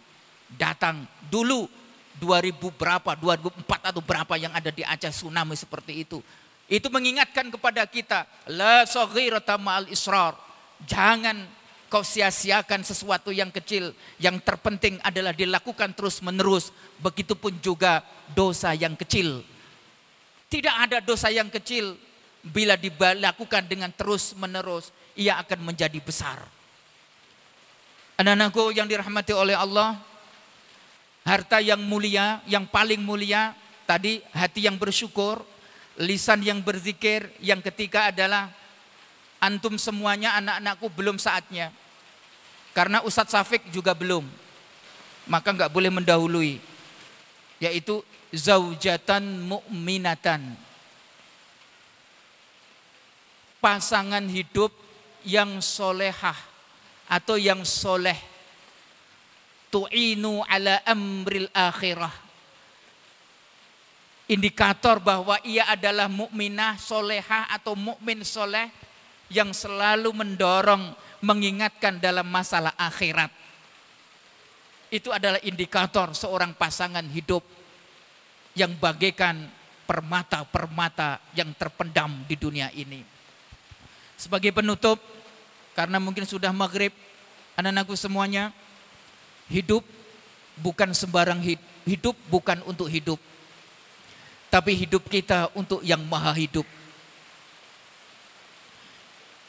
datang dulu 2000 berapa, 2004 atau berapa yang ada di Aceh tsunami seperti itu. Itu mengingatkan kepada kita, la saghirata ma'al israr. Jangan kau sia-siakan sesuatu yang kecil. Yang terpenting adalah dilakukan terus menerus. Begitupun juga dosa yang kecil tidak ada dosa yang kecil bila dilakukan dengan terus menerus ia akan menjadi besar. Anak-anakku yang dirahmati oleh Allah, harta yang mulia, yang paling mulia tadi hati yang bersyukur, lisan yang berzikir, yang ketiga adalah antum semuanya anak-anakku belum saatnya. Karena Ustadz Safik juga belum. Maka nggak boleh mendahului. Yaitu zaujatan mu'minatan. Pasangan hidup yang solehah atau yang soleh. Tu'inu ala amril akhirah. Indikator bahwa ia adalah mukminah solehah atau mukmin soleh yang selalu mendorong, mengingatkan dalam masalah akhirat. Itu adalah indikator seorang pasangan hidup yang bagaikan permata-permata yang terpendam di dunia ini. Sebagai penutup, karena mungkin sudah maghrib, anak-anakku semuanya, hidup bukan sembarang hidup, hidup bukan untuk hidup, tapi hidup kita untuk yang maha hidup.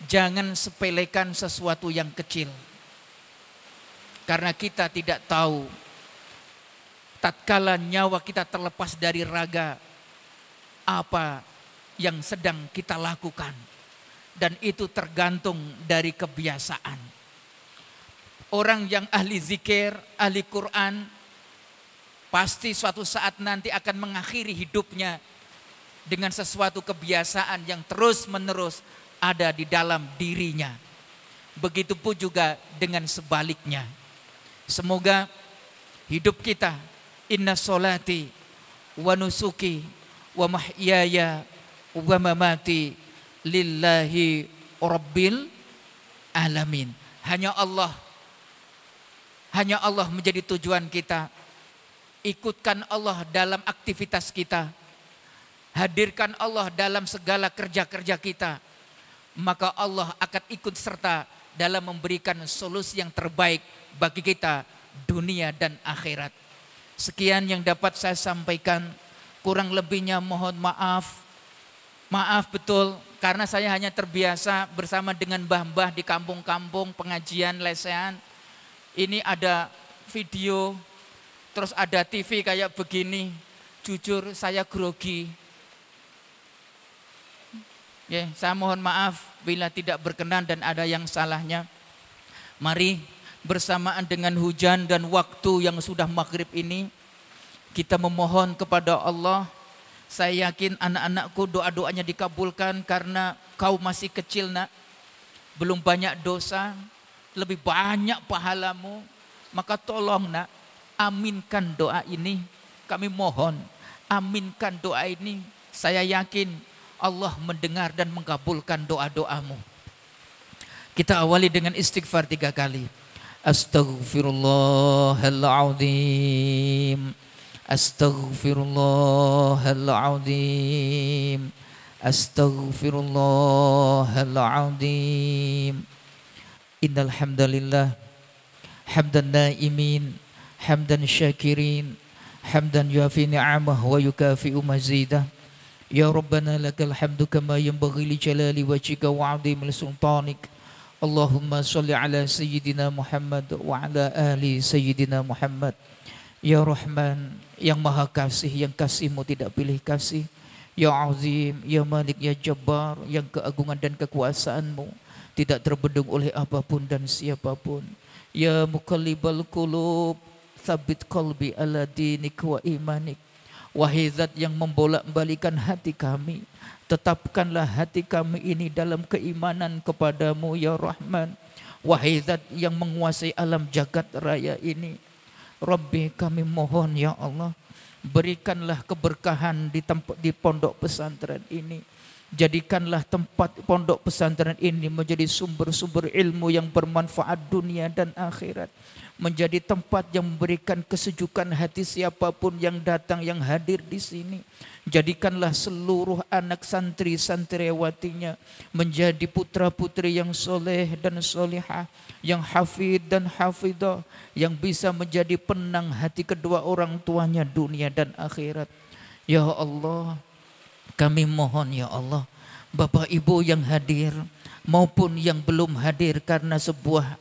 Jangan sepelekan sesuatu yang kecil, karena kita tidak tahu tatkala nyawa kita terlepas dari raga, apa yang sedang kita lakukan. Dan itu tergantung dari kebiasaan. Orang yang ahli zikir, ahli Quran, pasti suatu saat nanti akan mengakhiri hidupnya dengan sesuatu kebiasaan yang terus menerus ada di dalam dirinya. Begitupun juga dengan sebaliknya. Semoga hidup kita Inna solati wa nusuki wa mahyaya wa mamati lillahi rabbil alamin. Hanya Allah hanya Allah menjadi tujuan kita. Ikutkan Allah dalam aktivitas kita. Hadirkan Allah dalam segala kerja-kerja kita. Maka Allah akan ikut serta dalam memberikan solusi yang terbaik bagi kita dunia dan akhirat. Sekian yang dapat saya sampaikan. Kurang lebihnya mohon maaf. Maaf betul karena saya hanya terbiasa bersama dengan mbah-mbah di kampung-kampung pengajian lesehan. Ini ada video, terus ada TV kayak begini. Jujur saya grogi. Ya, saya mohon maaf bila tidak berkenan dan ada yang salahnya. Mari bersamaan dengan hujan dan waktu yang sudah maghrib ini kita memohon kepada Allah saya yakin anak-anakku doa-doanya dikabulkan karena kau masih kecil nak. Belum banyak dosa, lebih banyak pahalamu. Maka tolong nak, aminkan doa ini. Kami mohon, aminkan doa ini. Saya yakin Allah mendengar dan mengabulkan doa-doamu. Kita awali dengan istighfar tiga kali. Astaghfirullahaladzim. Astaghfirullahaladzim. Astaghfirullahaladzim. Innal hamdalillah hamdan naimin hamdan syakirin hamdan yuafi ni'amah wa yukafi'u mazidah يا ربنا لك الحمد كما ينبغي لجلال وجهك وعظيم سلطانك اللهم صل على سيدنا محمد وعلى آل سيدنا محمد Ya Rahman, yang maha kasih, yang kasihmu tidak pilih kasih. Ya Azim, Ya Malik, Ya Jabbar, yang keagungan dan kekuasaanmu tidak terbendung oleh apapun dan siapapun. Ya Mukallibal Qulub, sabit qalbi ala dinik wa imanik. Wahai zat yang membolak-balikan hati kami, tetapkanlah hati kami ini dalam keimanan kepadamu ya Rahman. Wahai zat yang menguasai alam jagat raya ini, Rabbi kami mohon ya Allah berikanlah keberkahan di tempat di pondok pesantren ini. Jadikanlah tempat pondok pesantren ini menjadi sumber-sumber ilmu yang bermanfaat dunia dan akhirat. Menjadi tempat yang memberikan kesejukan hati siapa pun yang datang, yang hadir di sini. Jadikanlah seluruh anak santri santriwatinya menjadi putra putri yang soleh dan solehah, yang hafid dan hafidah, yang bisa menjadi penang hati kedua orang tuanya dunia dan akhirat. Ya Allah, kami mohon ya Allah, Bapak Ibu yang hadir maupun yang belum hadir karena sebuah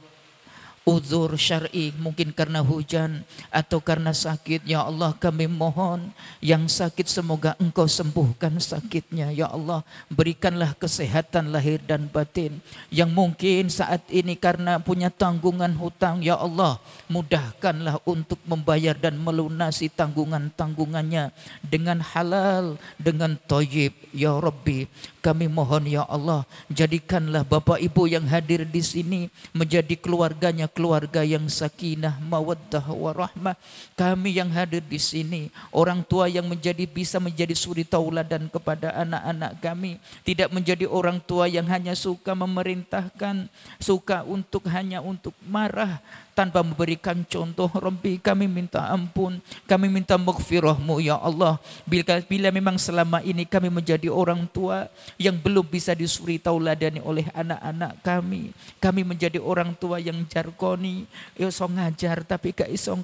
uzur syar'i mungkin karena hujan atau karena sakit. Ya Allah kami mohon yang sakit semoga engkau sembuhkan sakitnya. Ya Allah berikanlah kesehatan lahir dan batin. Yang mungkin saat ini karena punya tanggungan hutang ya Allah mudahkanlah untuk membayar dan melunasi tanggungan-tanggungannya dengan halal dengan toyib ya Rabbi kami mohon ya Allah jadikanlah Bapak Ibu yang hadir di sini menjadi keluarganya keluarga yang sakinah mawaddah warahmah. Kami yang hadir di sini orang tua yang menjadi bisa menjadi suri tauladan kepada anak-anak kami, tidak menjadi orang tua yang hanya suka memerintahkan, suka untuk hanya untuk marah, tanpa memberikan contoh Rabbi kami minta ampun kami minta maghfirahmu ya Allah. Bila, bila memang selama ini kami menjadi orang tua yang belum bisa disuri tauladani oleh anak-anak kami kami menjadi orang tua yang jarkoni iso ngajar tapi gak iso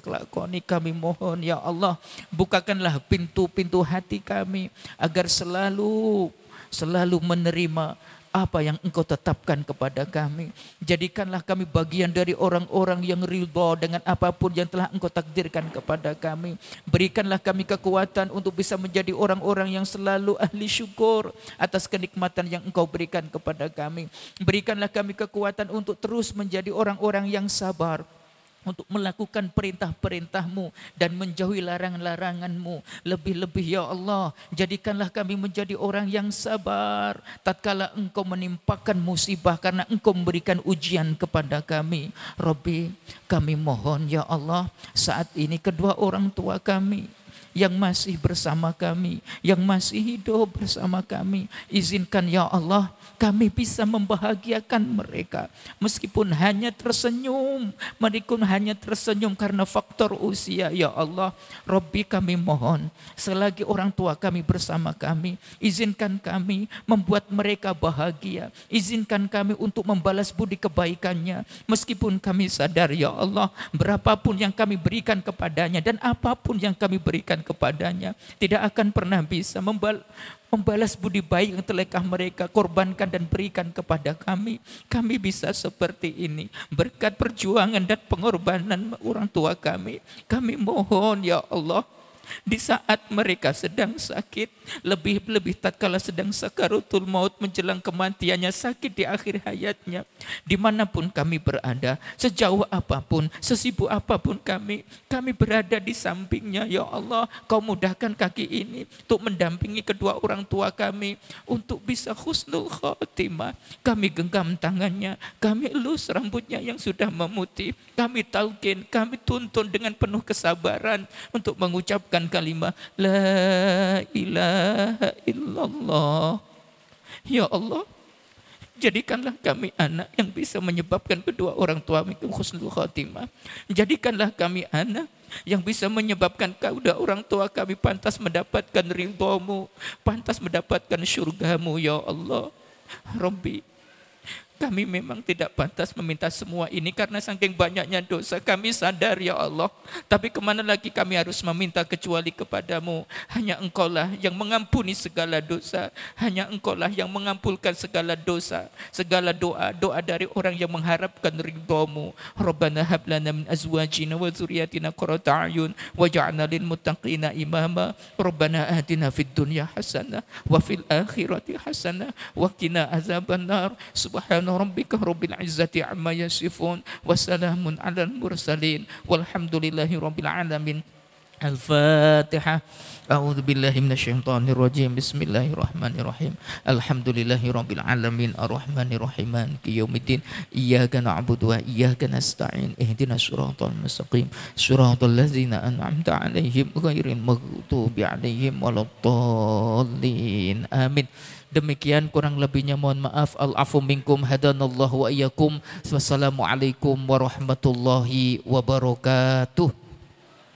kami mohon ya Allah bukakanlah pintu-pintu hati kami agar selalu selalu menerima apa yang engkau tetapkan kepada kami. Jadikanlah kami bagian dari orang-orang yang ridho dengan apa pun yang telah engkau takdirkan kepada kami. Berikanlah kami kekuatan untuk bisa menjadi orang-orang yang selalu ahli syukur atas kenikmatan yang engkau berikan kepada kami. Berikanlah kami kekuatan untuk terus menjadi orang-orang yang sabar untuk melakukan perintah-perintahmu dan menjauhi larangan-laranganmu. Lebih-lebih ya Allah, jadikanlah kami menjadi orang yang sabar tatkala engkau menimpakan musibah karena engkau memberikan ujian kepada kami. Robbi, kami mohon ya Allah, saat ini kedua orang tua kami yang masih bersama kami, yang masih hidup bersama kami. Izinkan ya Allah, kami bisa membahagiakan mereka. Meskipun hanya tersenyum, mereka hanya tersenyum karena faktor usia. Ya Allah, Robbi kami mohon, selagi orang tua kami bersama kami, izinkan kami membuat mereka bahagia. Izinkan kami untuk membalas budi kebaikannya. Meskipun kami sadar ya Allah, berapapun yang kami berikan kepadanya dan apa pun yang kami berikan kepadanya tidak akan pernah bisa membal membalas budi baik yang telah mereka korbankan dan berikan kepada kami. Kami bisa seperti ini berkat perjuangan dan pengorbanan orang tua kami. Kami mohon ya Allah di saat mereka sedang sakit, lebih-lebih tatkala sedang sakarutul maut menjelang kematiannya sakit di akhir hayatnya. Di mana pun kami berada, sejauh apa pun, sesibuk apa pun kami, kami berada di sampingnya. Ya Allah, kau mudahkan kaki ini untuk mendampingi kedua orang tua kami untuk bisa khusnul khotimah. Kami genggam tangannya, kami elus rambutnya yang sudah memutih, kami talkin, kami tuntun dengan penuh kesabaran untuk mengucapkan mengucapkan kalimat La ilaha illallah. Ya Allah, jadikanlah kami anak yang bisa menyebabkan kedua orang tua kami khusnul khatimah. Jadikanlah kami anak yang bisa menyebabkan kedua orang tua kami pantas mendapatkan ridhamu, pantas mendapatkan syurgamu ya Allah. Rabbi, kami memang tidak pantas meminta semua ini karena saking banyaknya dosa. Kami sadar ya Allah. Tapi ke mana lagi kami harus meminta kecuali kepadamu. Hanya engkaulah yang mengampuni segala dosa. Hanya engkaulah yang mengampulkan segala dosa. Segala doa, doa dari orang yang mengharapkan ridhamu. Rabbana hablana min azwajina wa zuriyatina qurrata a'yun waj'alna lil muttaqina imama. Rabbana atina fid dunya hasanah wa fil akhirati hasanah wa qina azabannar. Subhan سبحان ربك رب العزة عما يصفون وسلام على المرسلين والحمد لله رب العالمين. الفاتحة. أعوذ بالله من الشيطان الرجيم. بسم الله الرحمن الرحيم. الحمد لله رب العالمين. الرحمن الرحيم. مالك يوم الدين. إياك نعبد وإياك نستعين. اهدنا الصراط المستقيم. صراط الذين أنعمت عليهم غير المغضوب عليهم ولا الضالين. آمين. Demikian kurang lebihnya mohon maaf. Al-afu minkum hadanallahu wa iyyakum. Wassalamualaikum warahmatullahi wabarakatuh.